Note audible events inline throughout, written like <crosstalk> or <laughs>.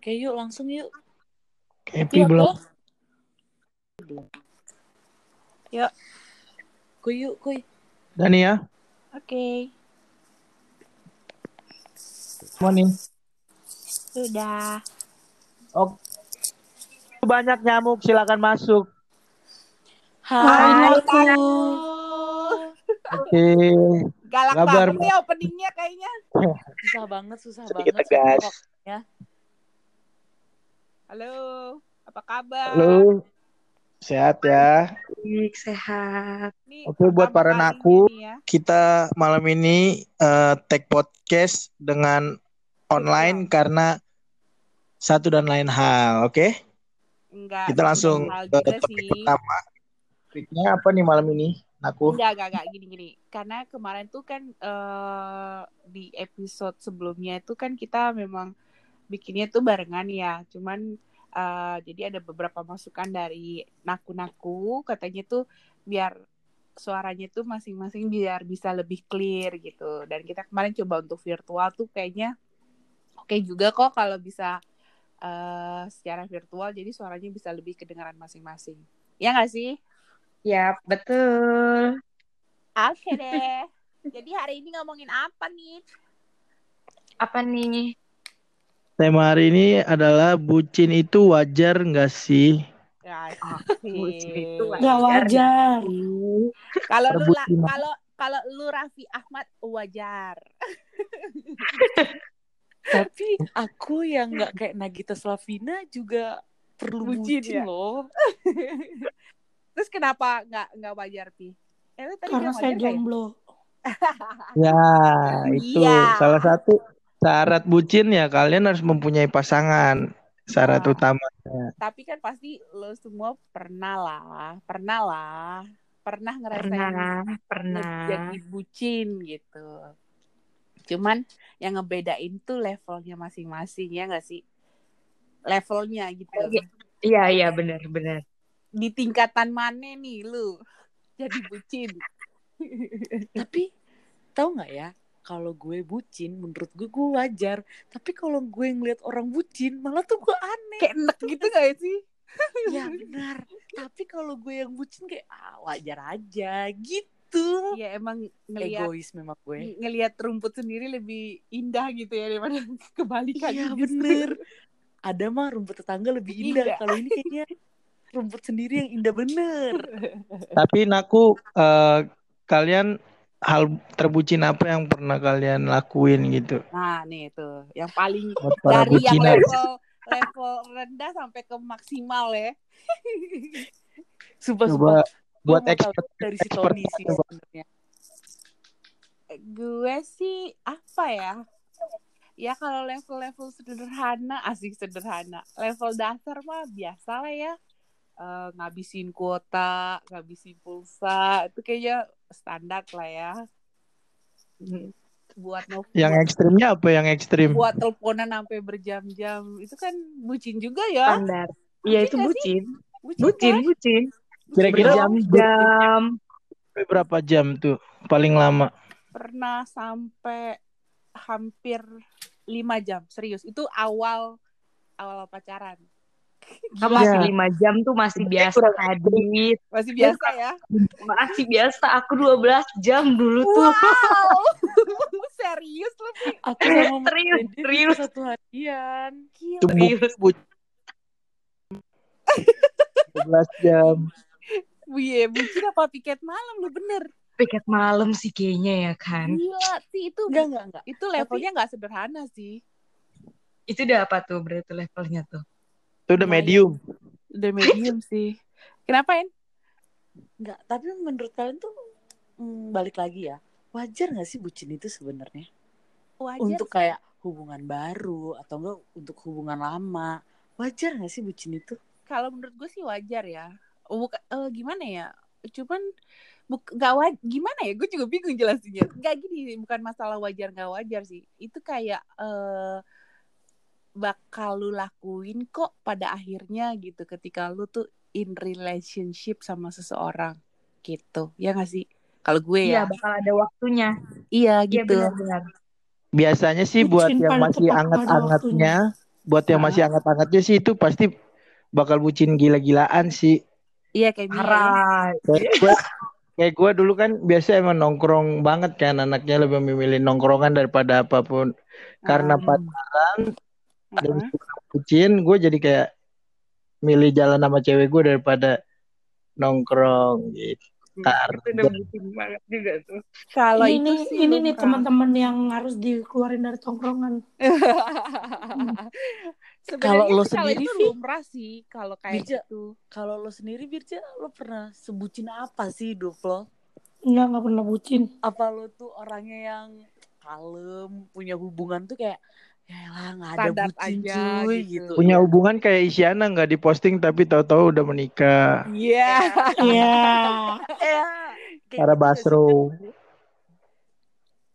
Oke, yuk langsung yuk. Happy Yuk, belum? Yuk. Kuy yuk, kuy. Dani ya? Oke. Mau nih. Sudah. Oke. Banyak nyamuk, silakan masuk. Hai, Hai, aku. Oke. Galak Kabar, banget ya openingnya kayaknya. Susah banget, susah Sedikit banget. tegas. Sumpah. Halo, apa kabar? Halo. Sehat ya. Baik, sehat. Nih, Oke, buat para naku. ya. Kita malam ini eh, take podcast dengan online karena satu dan lain hal, oke? Enggak. Kita langsung ke topik sih. pertama. Topiknya apa nih malam ini, Naku? Enggak, enggak, enggak gini-gini. Karena kemarin tuh kan eh, di episode sebelumnya itu kan kita memang bikinnya tuh barengan ya. Cuman eh, jadi ada beberapa masukan dari naku-naku katanya tuh biar suaranya tuh masing-masing biar bisa lebih clear gitu. Dan kita kemarin coba untuk virtual tuh kayaknya oke juga kok kalau bisa eh, secara virtual jadi suaranya bisa lebih kedengaran masing-masing. Ya nggak sih? Ya, betul. Oke deh. Jadi hari ini ngomongin apa nih? Apa nih? Tema hari ini adalah bucin itu wajar nggak sih? Ya, bucin itu sih. Iya. wajar. Kalau wajar. kalau lu kalau kalau lu Raffi Ahmad wajar. <laughs> Tapi aku yang nggak kayak Nagita Slavina juga perlu Bucin, bucin, ya? loh. <laughs> Terus kenapa nggak nggak wajar pi? Eh, lu tadi Karena saya ya? jomblo. <laughs> Ya, itu Iya. salah satu syarat bucin ya kalian harus mempunyai pasangan. Syarat Nah. utamanya. Tapi kan pasti lo semua pernah lah, pernah lah, pernah ngerasain Pernah, pernah. jadi bucin gitu. Cuman yang ngebedain tuh levelnya masing-masing ya nggak sih? Levelnya gitu. Iya, iya, benar, benar. Di tingkatan mana nih lu <laughs> jadi bucin? Tapi tahu nggak ya? Kalau gue bucin, menurut gue gue wajar. Tapi kalau gue ngeliat orang bucin, malah tuh gue aneh. Kayak enek gitu <laughs> gak sih? Ya benar. Tapi kalau gue yang bucin kayak ah, wajar aja gitu. Ya emang ngelihat Egois memang gue. ngelihat rumput sendiri lebih indah gitu ya daripada <laughs> kebalikan. Justru. bener. <laughs> Ada mah rumput tetangga lebih indah. Indah. Kalau ini kayaknya rumput sendiri yang indah bener. Tapi naku eh, kalian hal terbucin apa yang pernah kalian lakuin gitu? Nah nih tuh yang paling Buat para dari yang level level rendah sampai ke maksimal ya. Sumpah Coba sumpah. Buat expert dari si Tony sih sebenarnya. Gue sih apa ya? Ya kalau level-level sederhana, asik sederhana. Level dasar mah biasa lah ya. Eh, ngabisin kuota, ngabisin pulsa, itu kayaknya standar lah ya. Buat no, Yang ekstrimnya apa yang ekstrim? buat teleponan sampai berjam-jam, itu kan bucin juga ya. Standar. Iya, itu Bucin bucin. Bucin, Bucin, kan? bucin. Kira-kira sampai berapa jam tuh paling lama? Pernah sampai hampir lima jam, serius. Itu awal awal pacaran. Masih Ya. lima jam tuh masih biasa, kurang Adit. Masih biasa ya? <laughs> Masih biasa. Aku 12 jam dulu tuh. Wow, <laughs> serius lu? Aku sama Serius, serius. satu harian. Gila. Serius. bu- 12 jam. Iya, bucin apa piket malam lu bener. Piket malam sih kayaknya ya kan. Gila sih itu. Enggak, enggak, enggak. Itu levelnya nggak sederhana sih. Itu udah apa tuh berarti levelnya tuh? Itu udah medium. Udah medium <laughs> sih. Kenapa, En? Enggak, tapi menurut kalian tuh hmm, balik lagi ya. Wajar gak sih bucin itu sebenarnya? Wajar Untuk sih. kayak hubungan baru atau enggak untuk hubungan lama. Wajar gak sih bucin itu? Kalau menurut gue sih wajar ya. Buka, eh, gimana ya? Cuman buk, gak waj- gimana ya? Gue juga bingung jelasinnya. Gak gini, bukan masalah wajar gak wajar sih. Itu kayak eh bakal lu lakuin kok pada akhirnya gitu ketika lu tuh in relationship sama seseorang gitu. Ya gak sih? Kalau gue Iya, ya. bakal ada waktunya. Iya Iya gitu. benar-benar. Biasanya sih buat yang masih anget-angetnya, buat yang masih hangat-hangatnya sih itu pasti bakal bucin gila-gilaan sih. Iya kayak ya. Kayak gue, kayak gue dulu kan biasa emang nongkrong banget kan anaknya lebih memilih nongkrongan daripada apa pun. Karena Ah. pacaran dan bucin, gue jadi kayak milih jalan sama cewek gue daripada nongkrong gitu. Juga tuh. Kalau ini itu sih ini nih teman-teman yang harus dikeluarin dari tongkrongan. <laughs> Sebenarnya Kalau lo sendiri, itu lumrah sih kalau kayak Bija. gitu. Kalau lo sendiri Birja, lo pernah sebutin apa sih hidup lo? Enggak, enggak pernah bucin. Apa lo tuh orangnya yang kalem, punya hubungan tuh kayak ya lah nggak ada Standar bucin aja cuy gitu. gitu. Punya hubungan kayak Isyana nggak diposting tapi tahu-tahu udah menikah. Iya. Iya. <laughs> Ya, Para gitu nggak Basro.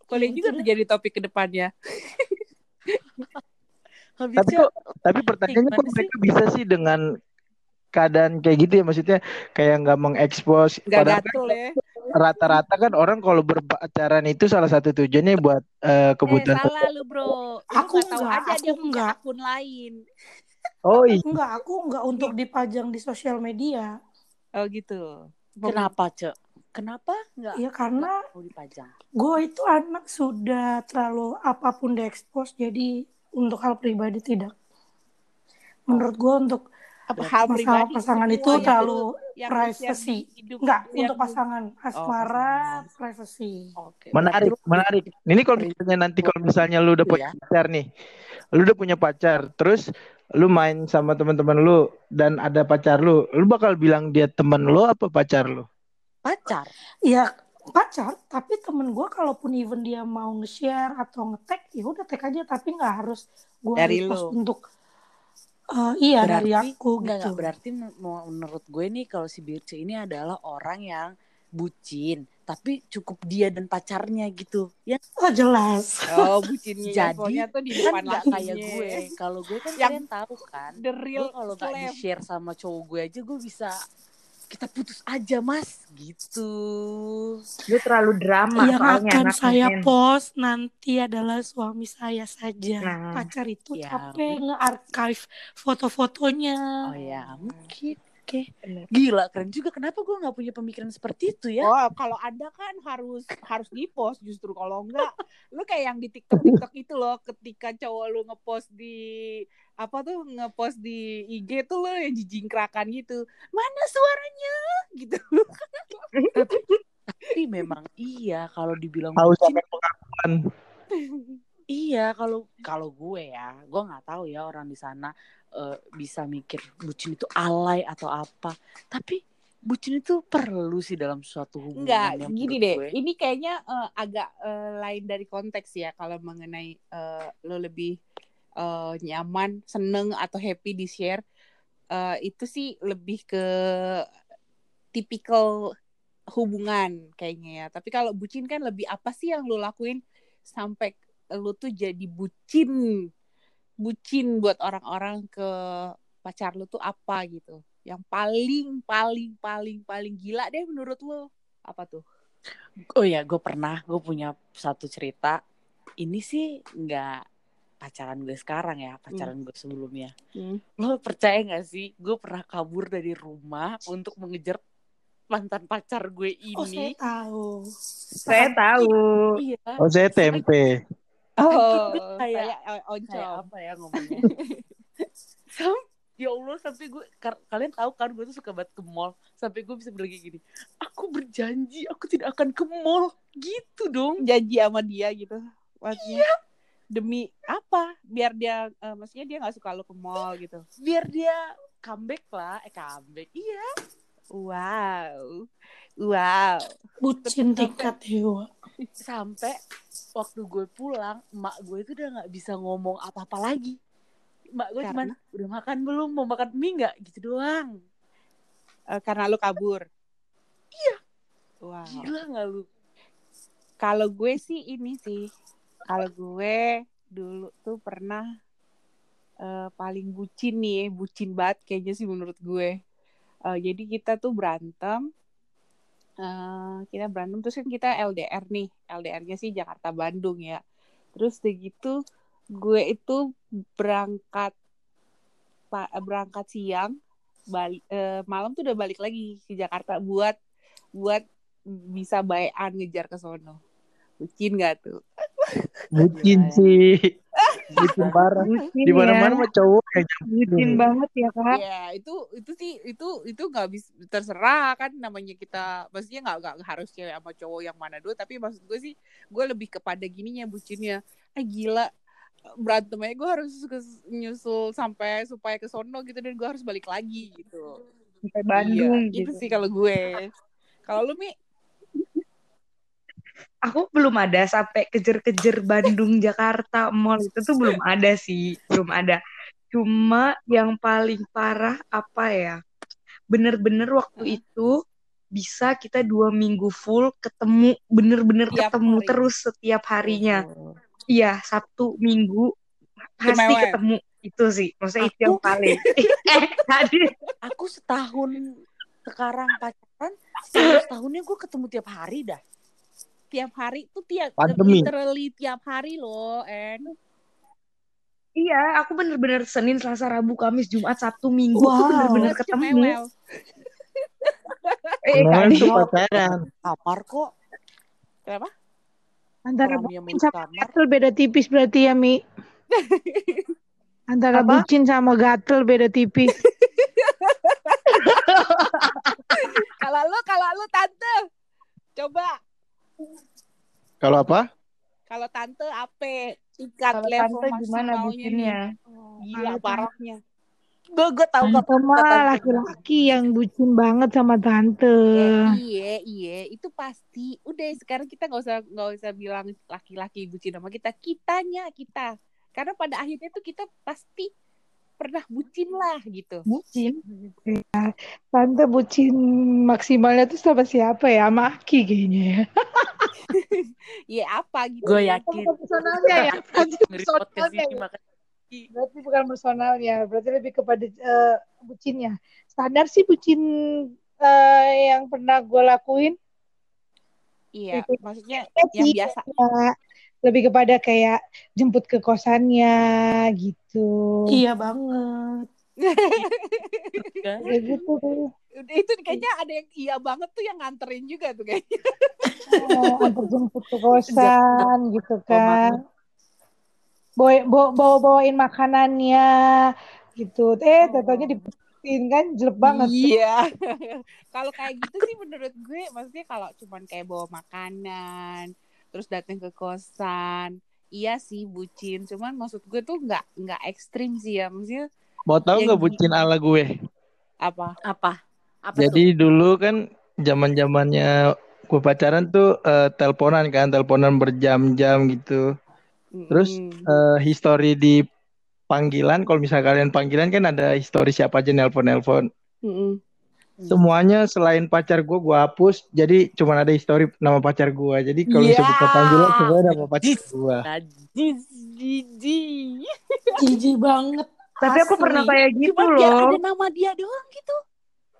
Boleh Gitu juga deh. tuh jadi topik ke depannya. <laughs> Habis Tapi ya, kok, tapi pertanyaannya kok gimana sih? mereka bisa sih dengan keadaan kayak gitu ya maksudnya kayak nggak mengekspos Gak padahal kan ya. Rata-rata kan orang kalau berpacaran itu salah satu tujuannya buat eh, Eh, kebutuhan salah lu bro. Lu Aku nggak tahu enggak, aja dia aku punya enggak. akun lain. oh iya Enggak, aku enggak untuk dipajang di sosial media. Oh gitu. Kenapa, Cek? Kenapa nggak Ya karena mau dipajang? gue itu anak sudah terlalu apa pun diekspos, jadi untuk hal pribadi tidak. Menurut gue untuk Apa hal masalah pribadi pasangan itu yang terlalu privacy. enggak yang untuk pasangan asmara pasangan. privacy. Oke. menarik menarik ini kalau misalnya nanti kalau misalnya lu udah Gitu punya ya. pacar nih lu udah punya pacar terus lu main sama teman-teman lu dan ada pacar lu lu bakal bilang dia teman lu apa pacar lu pacar. Ya pacar, tapi temen gue kalaupun even dia mau nge-share atau nge-tag, ya udah tag aja, tapi nggak harus gue Dari repost lu. untuk eh, iya dari aku enggak, gitu. enggak, berarti menurut gue nih kalau si Birce ini adalah orang yang bucin, tapi cukup dia dan pacarnya gitu. Ya Oh jelas. Oh <laughs> bucinnya Jadi, infonya tuh di kan depan lakinya. kayak gue. Kalau gue kan Yang kalian tahu kan. The real kalau slave. di share sama cowok gue aja gue bisa kita putus aja mas gitu. Lu terlalu drama yang soalnya akan anak saya men. post nanti adalah suami saya saja. Nah. Pacar itu Ya. capek nge-archive foto-fotonya. Oh ya mungkin. Oke. Bener. Gila keren juga. Kenapa gue nggak punya pemikiran seperti itu ya? Oh, kalau ada kan harus harus di post justru kalau enggak lu kayak yang di TikTok TikTok itu loh ketika cowok lu ngepost di apa tuh ngepost di IG tuh lo yang jijingkrakan gitu. Mana suaranya? Gitu. Tapi memang iya kalau dibilang akan pengakuan <laughs> Iya, kalau kalau gue ya, gue nggak tahu ya orang di sana eh, bisa mikir bucin itu alay atau apa. Tapi bucin itu perlu sih dalam suatu hubungan. Enggak, gini deh. gue. Ini kayaknya eh, agak eh, lain dari konteks ya kalau mengenai eh, lo lebih eh, nyaman, seneng atau happy di share. Eh, itu sih lebih ke tipikal hubungan kayaknya ya. Tapi kalau bucin kan lebih apa sih yang lo lakuin sampai lo tuh jadi bucin, bucin buat orang-orang ke pacar lo tuh apa gitu. Yang paling paling paling paling gila deh menurut lo apa tuh? Oh ya, gue pernah, gue punya satu cerita. Ini sih nggak pacaran gue sekarang ya, pacaran gue sebelumnya. Hmm. Lo percaya gak sih, gue pernah kabur dari rumah untuk mengejar mantan pacar gue Oh saya ini. tahu. Saya tahu. Iya. oh saya tempe Oh, Gue kayak- saya eh, oncom. kayak apa ya ngomongnya <laughs> Sam- ya Allah sampai gue kar- kalian tahu kan gue tuh suka banget ke mall sampai gue bisa bilang kayak gini aku berjanji aku tidak akan ke mall gitu dong Janji sama dia gitu. Maksudnya demi apa? Biar dia eh, maksudnya dia nggak suka lo ke mall gitu. biar dia comeback lah eh comeback iya Wow. Wow. Bucin tingkat dewa. sampai waktu gue pulang emak gue itu udah nggak bisa ngomong apa-apa lagi emak gue cuman Karena? udah makan belum mau makan mie nggak gitu doang Eh, karena lo kabur. Iya. Wow. gila nggak lu Kalau gue sih ini sih. Kalau gue dulu tuh pernah eh, paling bucin nih, bucin banget kayaknya sih menurut gue. Eh, jadi kita tuh berantem. Eh, kita berantem terus kan kita LDR nih. LDR-nya sih Jakarta Bandung ya. Terus udah gitu gue itu berangkat berangkat siang balik eh, malam tuh udah balik lagi ke Jakarta buat buat bisa bayan ngejar ke sono bucin gak tuh Bucin sih. Bucin parah. Di mana-mana ya. mah cowok yang Bucin banget ya kak. ya itu itu sih itu itu nggak bisa terserah kan namanya kita maksudnya nggak nggak harus cewek sama cowok yang mana dulu tapi maksud gue sih gue lebih kepada gininya bucinnya ah gila berantem aja gue harus ke- nyusul sampai supaya ke sono gitu dan gue harus balik lagi gitu Sampai Bandung Iya, gitu. itu sih kalau gue kalau lu mi Aku belum ada sampai kejer-kejer Bandung Jakarta Mall itu tuh belum ada sih, belum ada. Cuma yang paling parah apa ya? Bener-bener waktu itu bisa kita dua minggu full ketemu, bener-bener Tiap ketemu hari. terus setiap harinya. Iya, Sabtu, Minggu pasti Cemewek. ketemu itu sih. Maksudnya itu Aku- yang paling. <laughs> eh, tadi Aku setahun sekarang pacaran, setahun setahunnya gue ketemu tiap hari dah. Tiap hari tuh tiap Pandemi. literally tiap hari loh en Iya, aku bener-bener Senin, Selasa, Rabu, Kamis, Jumat, Sabtu, Minggu Wow. tuh bener-bener ketemu. Eh, tuh Dio, pacaran. Kamar kok. kenapa Antara bucin sama gatel beda tipis berarti ya Mi. <laughs> Antara Apa? bucin sama gatel beda tipis. <laughs> kalau lu kalau lu tante coba Kalau apa? kalau tante apa tingkat kalau level tante gimana bucinnya? nih gila Kalau parahnya Gue gue tahu kok. Mah laki-laki yang bucin banget sama tante. Ya, iya iya itu pasti udah sekarang kita nggak usah nggak usah bilang laki-laki bucin sama kita kitanya kita karena pada akhirnya tuh kita pasti pernah bucin lah gitu Bucin. Tante bucin maksimalnya tuh sama siapa ya? Sama Aki kayaknya ya. <laughs> ya apa gitu Gue yakin. Bukan personalnya ya. Personalnya ya. Berarti bukan personalnya. Berarti lebih kepada eh, bucinnya. Standar sih bucin eh, yang pernah gue lakuin. iya Itu- maksudnya Ya yang biasa ya. Lebih kepada kayak jemput ke kosannya gitu. Iya banget. Kayak gitu tuh. Udah, itu kayaknya ada yang iya banget tuh yang nganterin juga tuh kayaknya Oh, antar jemput ke kosan gitu kan. Bawa, bawa, bawa bawain makanannya gitu. Eh, Oh. totalnya dipetin kan jelek banget. Iya. <laughs> kalau kayak gitu sih menurut gue maksudnya kalau cuman kayak bawa makanan, terus datang ke kosan, iya sih bucin. Cuman maksud gue tuh nggak nggak ekstrim sih ya. Maksudnya Mau tahu Yang nggak bucin ala gue? apa? Apa? Apa Jadi dulu kan zaman zamannya gue pacaran tuh eh, teleponan kan, teleponan berjam-jam gitu. Terus Mm-mm. eh, history di panggilan, kalau misalnya kalian panggilan kan ada history siapa aja nelpon-nelpon. Mm-mm. Semuanya selain pacar gue, gue hapus. Jadi cuma ada history nama pacar gue. Jadi kalau Ya. bisa buka panggilan, semuanya nama pacar gue. Najis, jijik. Jijik banget. Tapi aku Asli. pernah kayak gitu Cuma loh. ada nama dia doang gitu.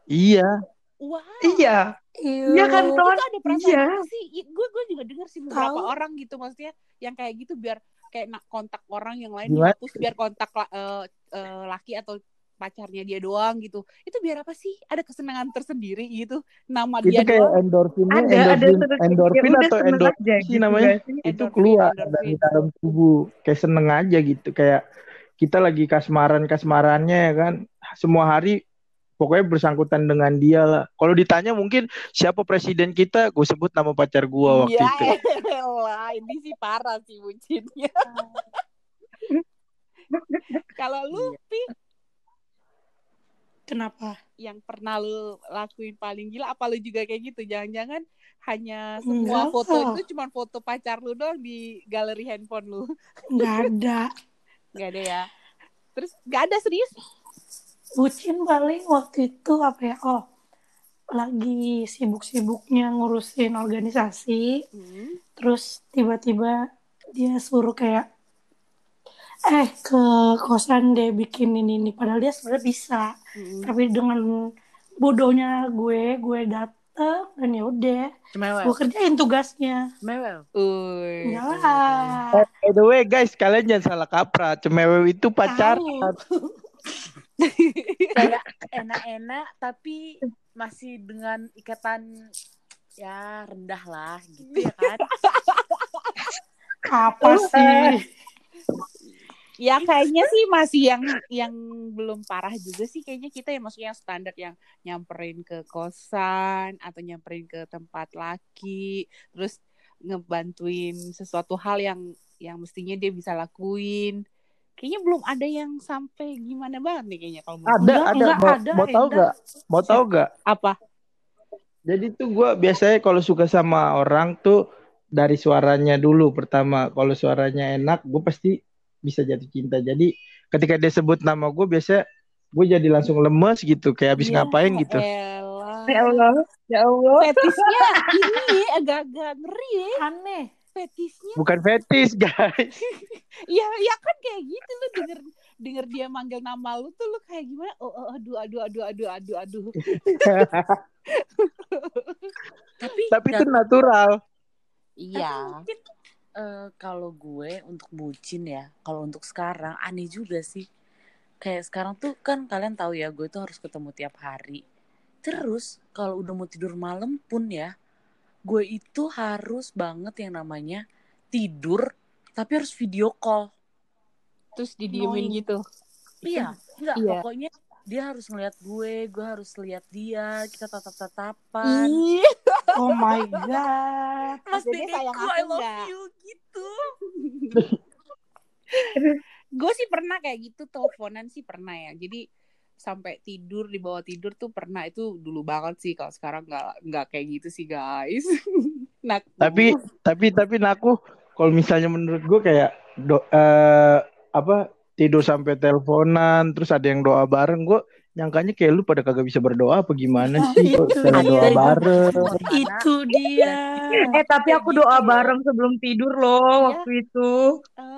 Iya. Wow. Iya. Iya kan, Iu. Ton? itu ada perasaan Iya. sih gue gue juga dengar sih beberapa Tahu. orang gitu maksudnya yang kayak gitu biar kayak nak kontak orang yang lain Gimana? dihapus biar kontak eh, eh, laki atau pacarnya dia doang gitu itu biar apa sih ada kesenangan tersendiri gitu nama Itu dia kayak doang endorfinnya, Ada, ada endorfin, sedikit. endorfin Ya atau endorfin aja sih gitu, namanya. Itu Endorfin, keluar endorfin. dari dalam tubuh. Kayak seneng aja gitu. Kayak kita lagi kasmaran-kasmarannya ya kan. Semua hari pokoknya bersangkutan dengan dia lah. Kalau ditanya mungkin siapa presiden kita, gue sebut nama pacar gue waktu ya itu. elah ini sih parah sih bucinnya <laughs> kalau lu pi Kenapa? yang pernah lu lakuin paling gila apa lu juga kayak gitu jangan-jangan hanya semua Enggak foto itu cuma foto pacar lu doang di galeri handphone lu Nggak ada. <laughs> nggak ada ya terus nggak ada serius Bucin paling waktu itu apa ya? Oh, lagi sibuk-sibuknya ngurusin organisasi. Hmm. Terus tiba-tiba dia suruh kayak eh ke kosan deh bikin ini ini padahal dia sebenarnya bisa Hmm. tapi dengan bodohnya gue gue dateng dan ya udah Cemewel. gue kerjain tugasnya Cemewel. Uy. enggak lah Eh, By the way guys, kalian jangan salah kaprah. Cemewew itu pacar. <laughs> Enak-enak tapi masih dengan ikatan ya rendah lah gitu ya kan Apa sih? Ya kayaknya sih masih yang yang belum parah juga sih kayaknya kita yang maksudnya yang standar yang nyamperin ke kosan atau nyamperin ke tempat laki terus ngebantuin sesuatu hal yang yang mestinya dia bisa lakuin. Kayaknya belum ada yang sampai gimana banget nih kayaknya kalau Ada, Enggak, ada. enggak, mau, ada, mau tahu Indah. gak? Mau tahu gak? apa? Jadi tuh gue biasanya kalau suka sama orang tuh dari suaranya dulu pertama. Kalau suaranya enak, gue pasti bisa jatuh cinta. Jadi ketika dia sebut nama gue, biasanya gue jadi langsung lemes gitu, kayak habis Ya ngapain gitu. elah. Ya Allah, ya Allah. Fetisnya ini agak-agak ngeri ya. Aneh. Fetisnya Bukan fetish, guys. Iya, <laughs> ya kan kayak gitu lu denger denger dia manggil nama lu tuh lu kayak gimana? Oh, oh, aduh, aduh, aduh, aduh, aduh, aduh. tapi <laughs> Tapi itu natural. Iya. mungkin eh, kalau gue untuk bucin ya kalau untuk sekarang aneh juga sih. Kayak sekarang tuh kan kalian tahu ya gue tuh harus ketemu tiap hari. Terus kalau udah mau tidur malam pun ya gue itu harus banget yang namanya tidur tapi harus video call. Terus didiemin gitu. iya <laughs> enggak Iya. pokoknya dia harus ngeliat gue gue harus lihat dia kita tatap tatapan Ih, Oh my god. mas Jadi sayang aku I love nggak? you gitu <laughs> gue sih pernah kayak gitu teleponan sih pernah ya. Jadi sampai tidur di bawah tidur tuh pernah itu dulu banget sih kalau sekarang nggak nggak kayak gitu sih guys. <laughs> nah, Tapi tapi tapi aku kalau misalnya menurut gue kayak do, eh, apa tidur sampai teleponan, terus ada yang doa bareng, gue nyangkanya kayak lu pada kagak bisa berdoa apa gimana sih? Kok Itu doa bareng. itu dia Eh tapi aku doa bareng sebelum tidur loh Iya. waktu itu. eh,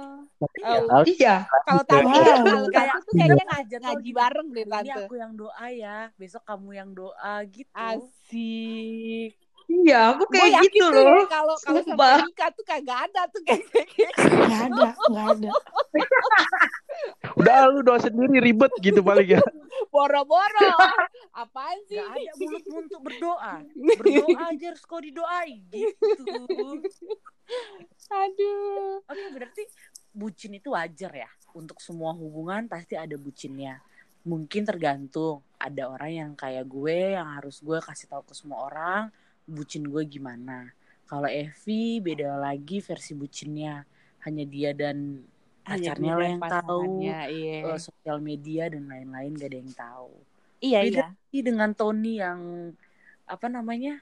Ya, Oh, Iya. kalau tante Wow. kalau Kayak- tante tuh kayaknya kayak ngaji, bareng deh ini tante. aku yang doa ya besok kamu yang doa gitu Asik. Iya, aku kayak yakin gitu loh. kalau kalau sampai nikah tuh kagak ada tuh kayak kayak <laughs> gitu. Nggak ada, nggak ada. <laughs> Udah lu doa sendiri ribet gitu paling ya. <laughs> Boro-boro. Apaan sih? Gak ada mulutmu untuk berdoa berdoa aja harus kau didoai gitu Aduh. oke berarti bucin itu wajar ya untuk semua hubungan pasti ada bucinnya mungkin tergantung ada orang yang kayak gue yang harus gue kasih tahu ke semua orang bucin gue gimana kalau Evi beda lagi versi bucinnya hanya dia dan pacarnya lah yang tahu Iya. eh, sosial media dan lain-lain gak ada yang tahu Iya, beda iya. sih dengan Tony yang apa namanya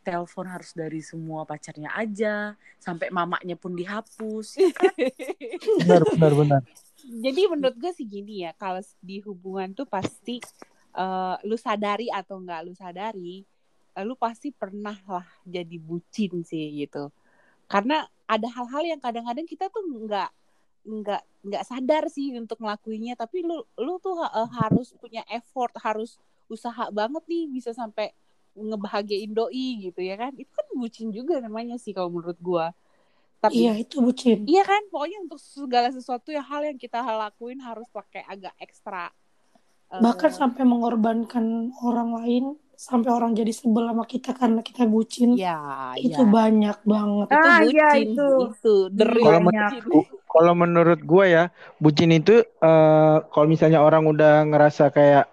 telepon harus dari semua pacarnya aja sampai mamanya pun dihapus? <laughs> Benar benar benar. Jadi menurut gue sih gini ya, kalau di hubungan tuh pasti eh, lu sadari atau enggak lu sadari, lu pasti pernah lah jadi bucin sih gitu. Karena ada hal-hal yang kadang-kadang kita tuh nggak nggak nggak sadar sih untuk ngelakuinnya, tapi lu lu tuh eh, harus punya effort, harus usaha banget nih bisa sampai ngebahagiain doi gitu ya kan. Itu kan bucin juga namanya sih kalau menurut gua. Tapi Iya, itu bucin. Iya kan, pokoknya untuk segala sesuatu ya hal yang kita lakuin harus pakai agak ekstra. eh, Bahkan sampai mengorbankan orang lain, sampai orang jadi sebel sama kita karena kita bucin. ya, Itu ya. banyak banget. itu Ah, bucin, iya, itu. itu Kalau bucin. Kalau menurut gue ya, bucin itu eh kalau misalnya orang udah ngerasa kayak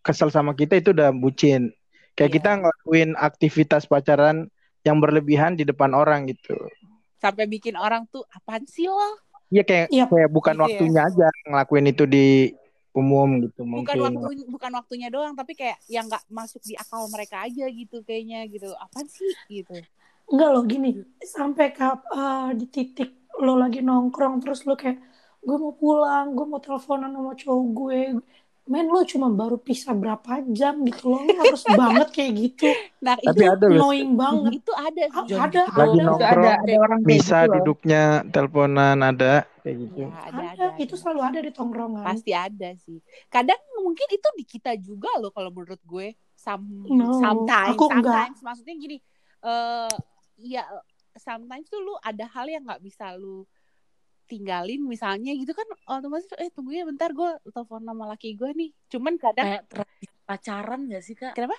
kesel sama kita itu udah bucin. Kayak Iya. kita ngelakuin aktivitas pacaran yang berlebihan di depan orang gitu. Sampai bikin orang tuh apaan sih lo? Iya kayak Iya. kayak bukan Gitu ya. waktunya aja ngelakuin itu di umum gitu Bukan mungkin. waktu bukan waktunya doang, tapi kayak yang nggak masuk di akal mereka aja gitu kayaknya gitu. Apaan sih gitu? Enggak loh gini, sampai kap eh, di titik lo lagi nongkrong terus lo kayak gue mau pulang, gue mau teleponan sama cowok gue. Men lo cuma baru pisah berapa jam gitu loh, lo harus <laughs> banget kayak gitu. Nah, Tapi itu ada loh Annoying banget. itu ada Ah, sih. ada, Lagi ada. Nongkrong, ada ada orang kayak Bisa gitu loh. duduknya teleponan ada kayak gitu. Ya, ada, Ada, ada, itu ada. selalu ada di tongkrongan. Pasti ada sih. Kadang mungkin itu di kita juga loh kalau menurut gue. Some, No, sometimes, aku enggak. sometimes. Maksudnya gini, eh ya sometimes tuh lu ada hal yang nggak bisa lu tinggalin misalnya gitu kan otomatis eh tunggu ya bentar gue telepon nama laki gue nih cuman kadang kayak tradisi pacaran gak sih kak Kenapa?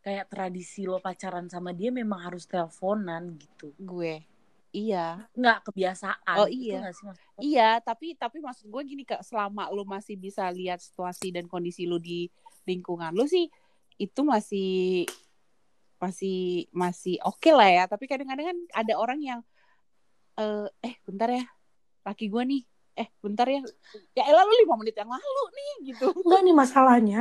kayak tradisi lo pacaran sama dia memang harus teleponan gitu gue iya nggak kebiasaan Oh, gitu iya. nggak sih maksudnya? iya tapi tapi maksud gue gini kak selama lu masih bisa lihat situasi dan kondisi lu di lingkungan lu sih itu masih masih masih oke lah ya tapi kadang-kadang kan ada orang yang eh eh bentar ya laki gue nih eh bentar ya ya elah lu lima menit yang lalu nih gitu <laughs> Enggak nih masalahnya.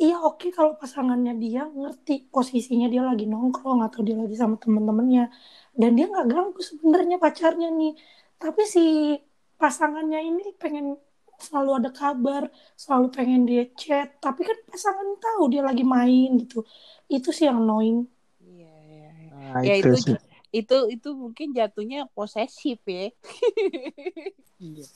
Iya oke kalau pasangannya dia ngerti posisinya dia lagi nongkrong atau dia lagi sama temen-temennya dan dia nggak ganggu sebenarnya pacarnya nih. Tapi si pasangannya ini pengen selalu ada kabar, selalu pengen dia chat. Tapi kan pasangan tahu dia lagi main gitu. Itu sih yang annoying. iya iya iya. Nah, ya itu itu sih. Itu itu mungkin jatuhnya posesif ya. <laughs> Iya.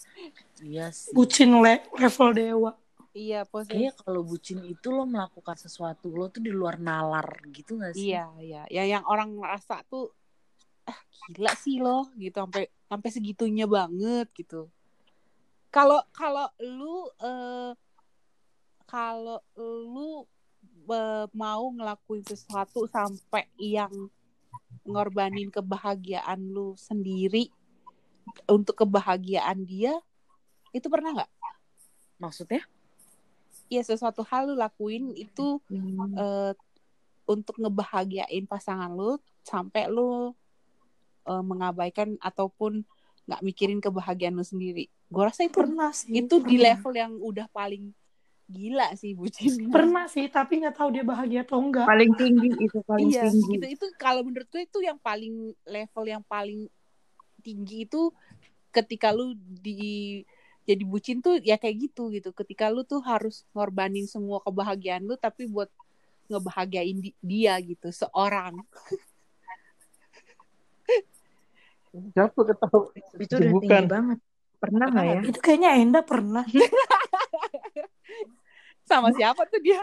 Iya sih. Bucin le level dewa. iya Kayaknya posesif kalau bucin itu lo melakukan sesuatu lo tuh di luar nalar gitu gak sih? iya iya. Ya yang orang rasa tuh ah gila sih lo gitu. Sampai sampai segitunya banget gitu. Kalau kalau lu eh, kalau lu eh, mau ngelakuin sesuatu sampai yang ngorbanin kebahagiaan lu sendiri untuk kebahagiaan dia itu pernah nggak Maksudnya? ya sesuatu hal lu lakuin itu eh, untuk ngebahagiain pasangan lu sampai lu eh, mengabaikan ataupun nggak mikirin kebahagiaan lu sendiri. Gue rasa itu Pernah sih. itu di pernah. level yang udah paling gila sih bucin. <laughs> Pernah sih, tapi nggak tahu dia bahagia atau enggak. paling tinggi itu paling Iya, tinggi gitu itu kalau menurut gue itu yang paling level yang paling tinggi itu ketika lu di jadi bucin tuh ya kayak gitu gitu. Ketika lu tuh harus ngorbanin semua kebahagiaan lu tapi buat ngebahagiain di- dia gitu, seorang. Siapa ketahu? itu udah Bukan. tinggi banget pernah nggak ya Itu kayaknya Enda pernah. <laughs> Sama siapa tuh dia?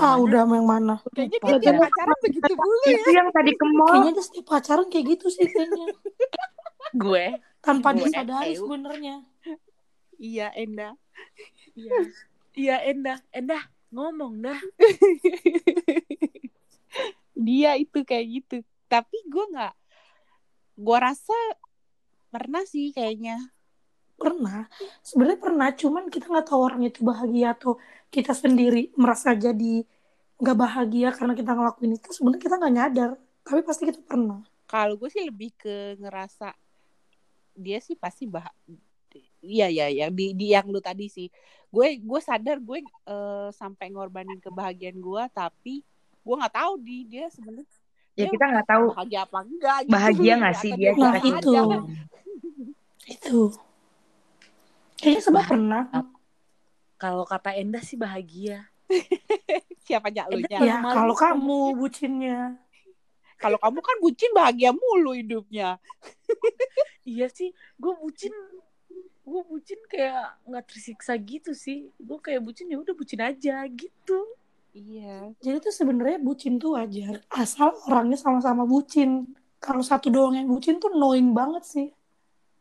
Ah, udah yang mana? Kayaknya dia tiap pacaran begitu mulu ya. itu yang tadi ke mall Kayaknya dia setiap pacaran kayak gitu sih kayaknya. Gue? Tanpa Gue, disadari sebenarnya. Iya, Enda. Iya. Iya, Endah. Endah, ngomong dah. dia itu kayak gitu. Tapi gue nggak, gue rasa pernah sih kayaknya. Pernah. Sebenarnya pernah, cuman kita nggak tahu orang itu bahagia atau kita sendiri merasa jadi nggak bahagia karena kita ngelakuin itu. Sebenarnya kita nggak nyadar. Tapi pasti kita pernah. Kalau gue sih lebih ke ngerasa dia sih pasti bah Iya iya ya di, di yang lu tadi sih. Gue gue sadar gue eh, sampai ngorbanin kebahagiaan gue tapi gue nggak tahu di dia sebenarnya ya kita nggak tahu bahagia apa enggak gitu. bahagia nggak sih dia Nah, itu. <laughs> Itu. Kayaknya sebab pernah. Kalau kata Endah sih bahagia. <laughs> Siapa aja lu Enda- Ya, kalau kamu bucinnya. Kalau kamu kan bucin bahagia mulu hidupnya. Iya sih, gue bucin gue bucin kayak nggak tersiksa gitu sih gue kayak bucin ya udah bucin aja gitu Iya. Jadi tuh sebenarnya bucin tuh wajar. Asal orangnya sama-sama bucin. Kalau satu doang yang bucin tuh knowing banget sih.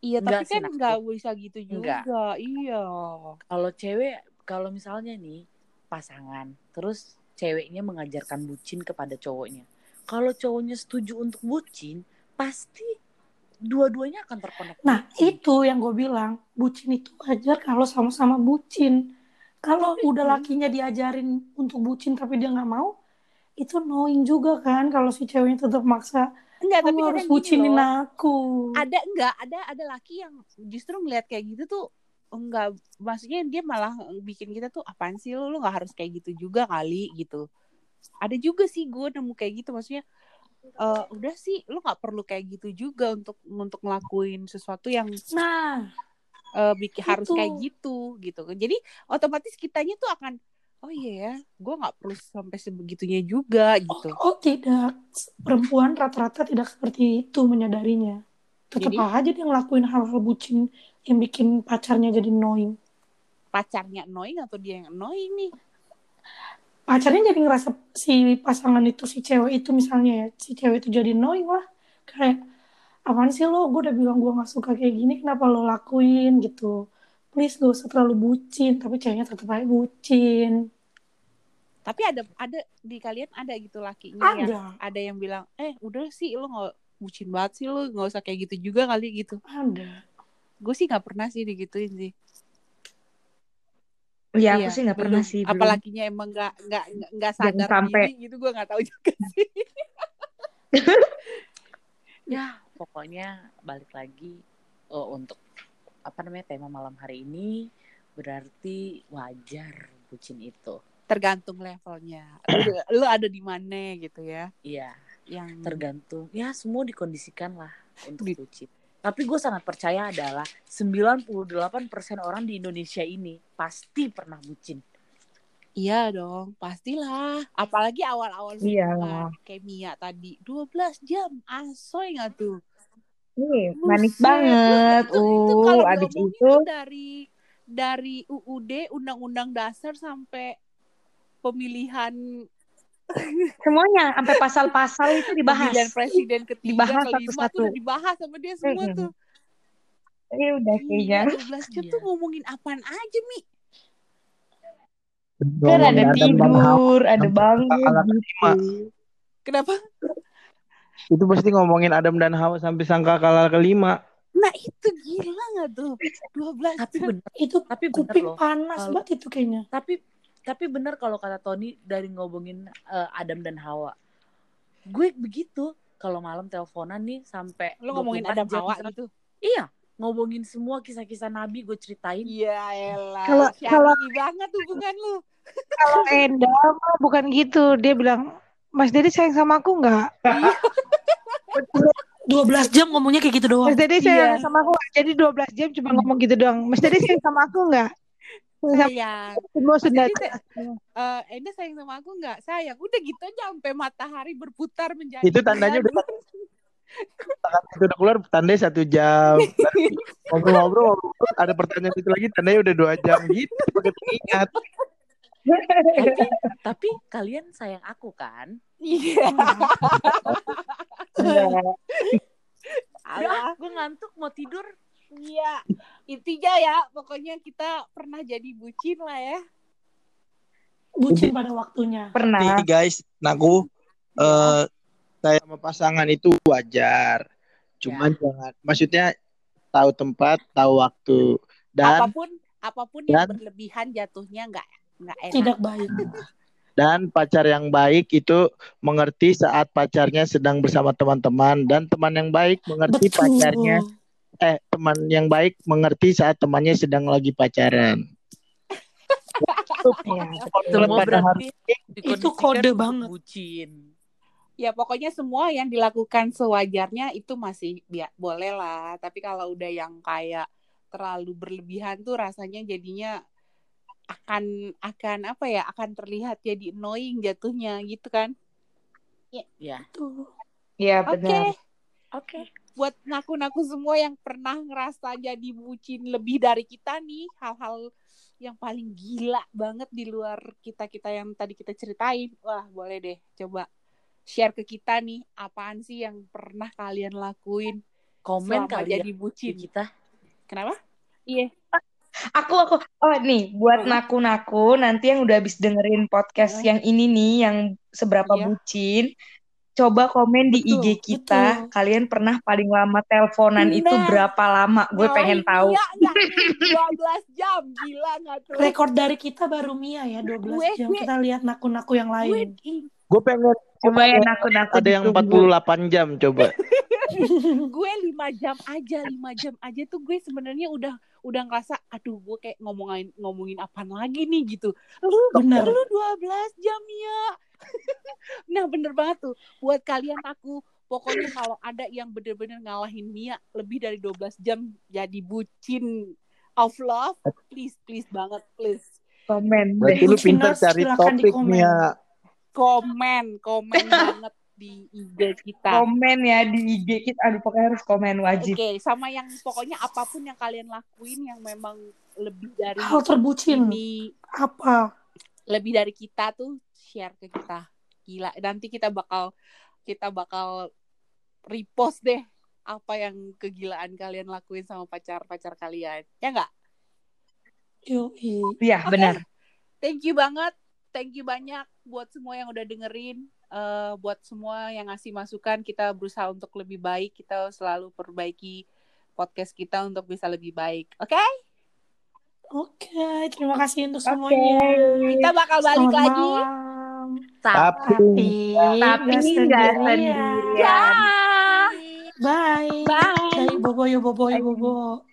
Iya, tapi kan nggak bisa gitu juga. Enggak. Iya. kalau cewek kalau misalnya nih pasangan terus ceweknya mengajarkan bucin kepada cowoknya kalau cowoknya setuju untuk bucin pasti dua-duanya akan terkonek Nah, bucin. itu yang gue bilang. Bucin itu wajar kalau sama-sama bucin. Kalau udah lakinya diajarin untuk bucin tapi dia nggak mau, itu knowing juga kan kalau si ceweknya tetap maksa. Enggak, tapi harus bucinin aku. Ada enggak ada ada laki yang justru ngeliat kayak gitu tuh enggak maksudnya dia malah bikin kita tuh apaan sih lu lu nggak harus kayak gitu juga kali gitu. Ada juga sih gue nemu kayak gitu maksudnya eh udah sih lu nggak perlu kayak gitu juga untuk untuk ngelakuin sesuatu yang Nah, eh, bikin harus kayak gitu gitu jadi otomatis kitanya tuh akan oh iya ya gue nggak perlu sampai sebegitunya juga gitu oh, oh tidak. Perempuan rata-rata tidak seperti itu menyadarinya. Tetap Jadi? aja dia ngelakuin hal-hal bucin yang bikin pacarnya jadi knowing. pacarnya annoying atau dia yang annoying nih pacarnya jadi ngerasa si pasangan itu si cewek itu misalnya ya si cewek itu jadi knowing lah kayak apaan sih lo gue udah bilang gue nggak suka kayak gini kenapa lo lakuin gitu please gak usah terlalu bucin tapi ceweknya tetap aja bucin Tapi ada ada di kalian ada gitu lakinya ada yang ada yang bilang, "Eh, udah sih lo nggak bucin banget sih lo, nggak usah kayak gitu juga kali gitu." ada Gue sih nggak pernah sih digituin sih. Iya, aku Iya, sih nggak pernah belum. sih. belum. Apalakinya emang nggak nggak nggak- nggak Jangan sadar sampai. diri gitu, gue nggak tahu juga <laughs> sih. <laughs> ya pokoknya balik lagi oh, untuk apa namanya tema malam hari ini berarti wajar bucin itu Tergantung levelnya. Lo, <coughs> lo ada di mana gitu ya? iya Yang tergantung ya semua dikondisikan lah untuk Di- bucin tapi gue sangat percaya adalah 98% orang di Indonesia ini pasti pernah bucin Iya dong, pastilah. Apalagi awal-awal Iya. kayak Mia tadi, 12 jam, asoy nggak tuh? Ih, manis Buset, banget. Itu, itu Uh, abis itu tuh dari dari UUD Undang-Undang Dasar sampai pemilihan semuanya sampai pasal-pasal itu dibahas. pemilihan presiden ketiga Dibahas kelima satu-satu. dibahas sama dia semua Mm-mm. tuh. Ini udah kayaknya. Iya, 12 jam Iya. tuh ngomongin apaan aja, Mi? Kan ada dan Hawa. tidur, ada bangun gitu. Kenapa? Itu pasti ngomongin Adam dan Hawa sampai sangka kalah kelima. Nah, itu gila nggak tuh? 12 tapi jam. bener itu tapi bener kuping loh panas Kalau- banget itu kayaknya tapi tapi bener kalau kata Tony dari ngomongin eh, Adam dan Hawa gue begitu kalau malam teleponan nih sampai Lo ngomongin 24 Adam jam Hawa gitu. iya ngomongin semua kisah-kisah Nabi gue ceritain Iya, elah. Kalau- kalau- banget hubungan lu. Kalau Enda mah bukan gitu. Dia bilang, Mas Dedi sayang sama aku nggak? 12 jam ngomongnya kayak gitu doang Mas sayang Iya. sama aku? Jadi 12 jam cuma ngomong gitu doang. Mas Dedi sayang sama aku nggak? Sayang. Semua sudah. Eh, Enda sayang sama aku nggak? Sayang. Udah gitu aja sampai matahari berputar menjadi Itu tandanya udah itu udah keluar tandanya satu jam. Ngobrol-ngobrol ngobrol, ada pertanyaan itu lagi tandanya udah dua jam gitu. Pakai pengingat. tapi, tapi kalian sayang aku kan Iya. Iya. <laughs> <laughs> Alah. gue ngantuk mau tidur Iya. Intinya ya, pokoknya kita pernah jadi bucin lah ya. bucin pada waktunya Pernah. Nih guys, naku eh saya sama pasangan itu wajar. Cuman jangan maksudnya tahu tempat, tahu waktu dan apa pun apa pun yang dan- berlebihan jatuhnya nggak nggak enak. tidak baik <laughs> dan pacar yang baik itu mengerti saat pacarnya sedang bersama teman-teman dan teman yang baik mengerti betul pacarnya eh teman yang baik mengerti saat temannya sedang lagi pacaran. <laughs> Iya. semua berarti Itu kode banget. bucin Ya pokoknya semua yang dilakukan sewajarnya itu masih bi- boleh lah. Tapi kalau udah yang kayak terlalu berlebihan tuh rasanya jadinya akan akan apa ya akan terlihat jadi annoying jatuhnya gitu kan? Ya Tuh. Iya oke. benar. oke. Buat naku-naku semua yang pernah ngerasa jadi bucin lebih dari kita nih hal-hal yang paling gila banget di luar kita kita yang tadi kita ceritain wah boleh deh coba share ke kita nih apaan sih yang pernah kalian lakuin komen selama kali ya jadi di bucin? kita. Kenapa? Iya Aku aku oh nih buat Hmm. naku-naku nanti yang udah habis dengerin podcast Hmm. yang ini nih yang seberapa Iya. bucin coba komen di Betul, IG kita betul. kalian pernah paling lama teleponan itu Nah. berapa lama gue pengen Ngalahin tahu nggak nih? 12 jam gila nggak tuh rekor dari kita baru Mia ya 12 Gue- jam gue- kita lihat naku-naku yang lain Gue pengen coba ya naku-naku ada yang ditunggu. 48 jam coba. <laughs> <laughs> gue lima jam aja lima jam aja tuh gue sebenarnya udah udah ngerasa aduh gue kayak ngomongin ngomongin apa lagi nih? Gitu. Lu Bener. lu 12 jam ya. <laughs> Nah bener banget tuh. Buat kalian aku pokoknya kalau ada yang bener-bener ngalahin Mia lebih dari 12 jam jadi bucin of love please please banget please. Komen Berarti deh. lu pintar cari topik ya. komen komen <laughs> banget di IG kita komen ya di IG kita aduh pokoknya harus komen wajib Oke, sama yang pokoknya apa pun yang kalian lakuin yang memang lebih dari hal terbucin ini, apa lebih dari kita tuh share ke kita. Gila, nanti kita bakal kita bakal repost deh apa yang kegilaan kalian lakuin sama pacar-pacar kalian. Ya nggak? Yoi. Iya, Oke. benar. Thank you banget. Thank you banyak buat semua yang udah dengerin. Eh, buat semua yang ngasih masukan, kita berusaha untuk lebih baik. Kita selalu perbaiki podcast kita untuk bisa lebih baik. Oke? Oke, terima kasih untuk semuanya. Kita bakal balik Selamat lagi. malam. Tapi Tapi, Tapi nggak sendirian. Ya. Bye. Bye. Bye. Bobo, yo, bobo, yo, bobo.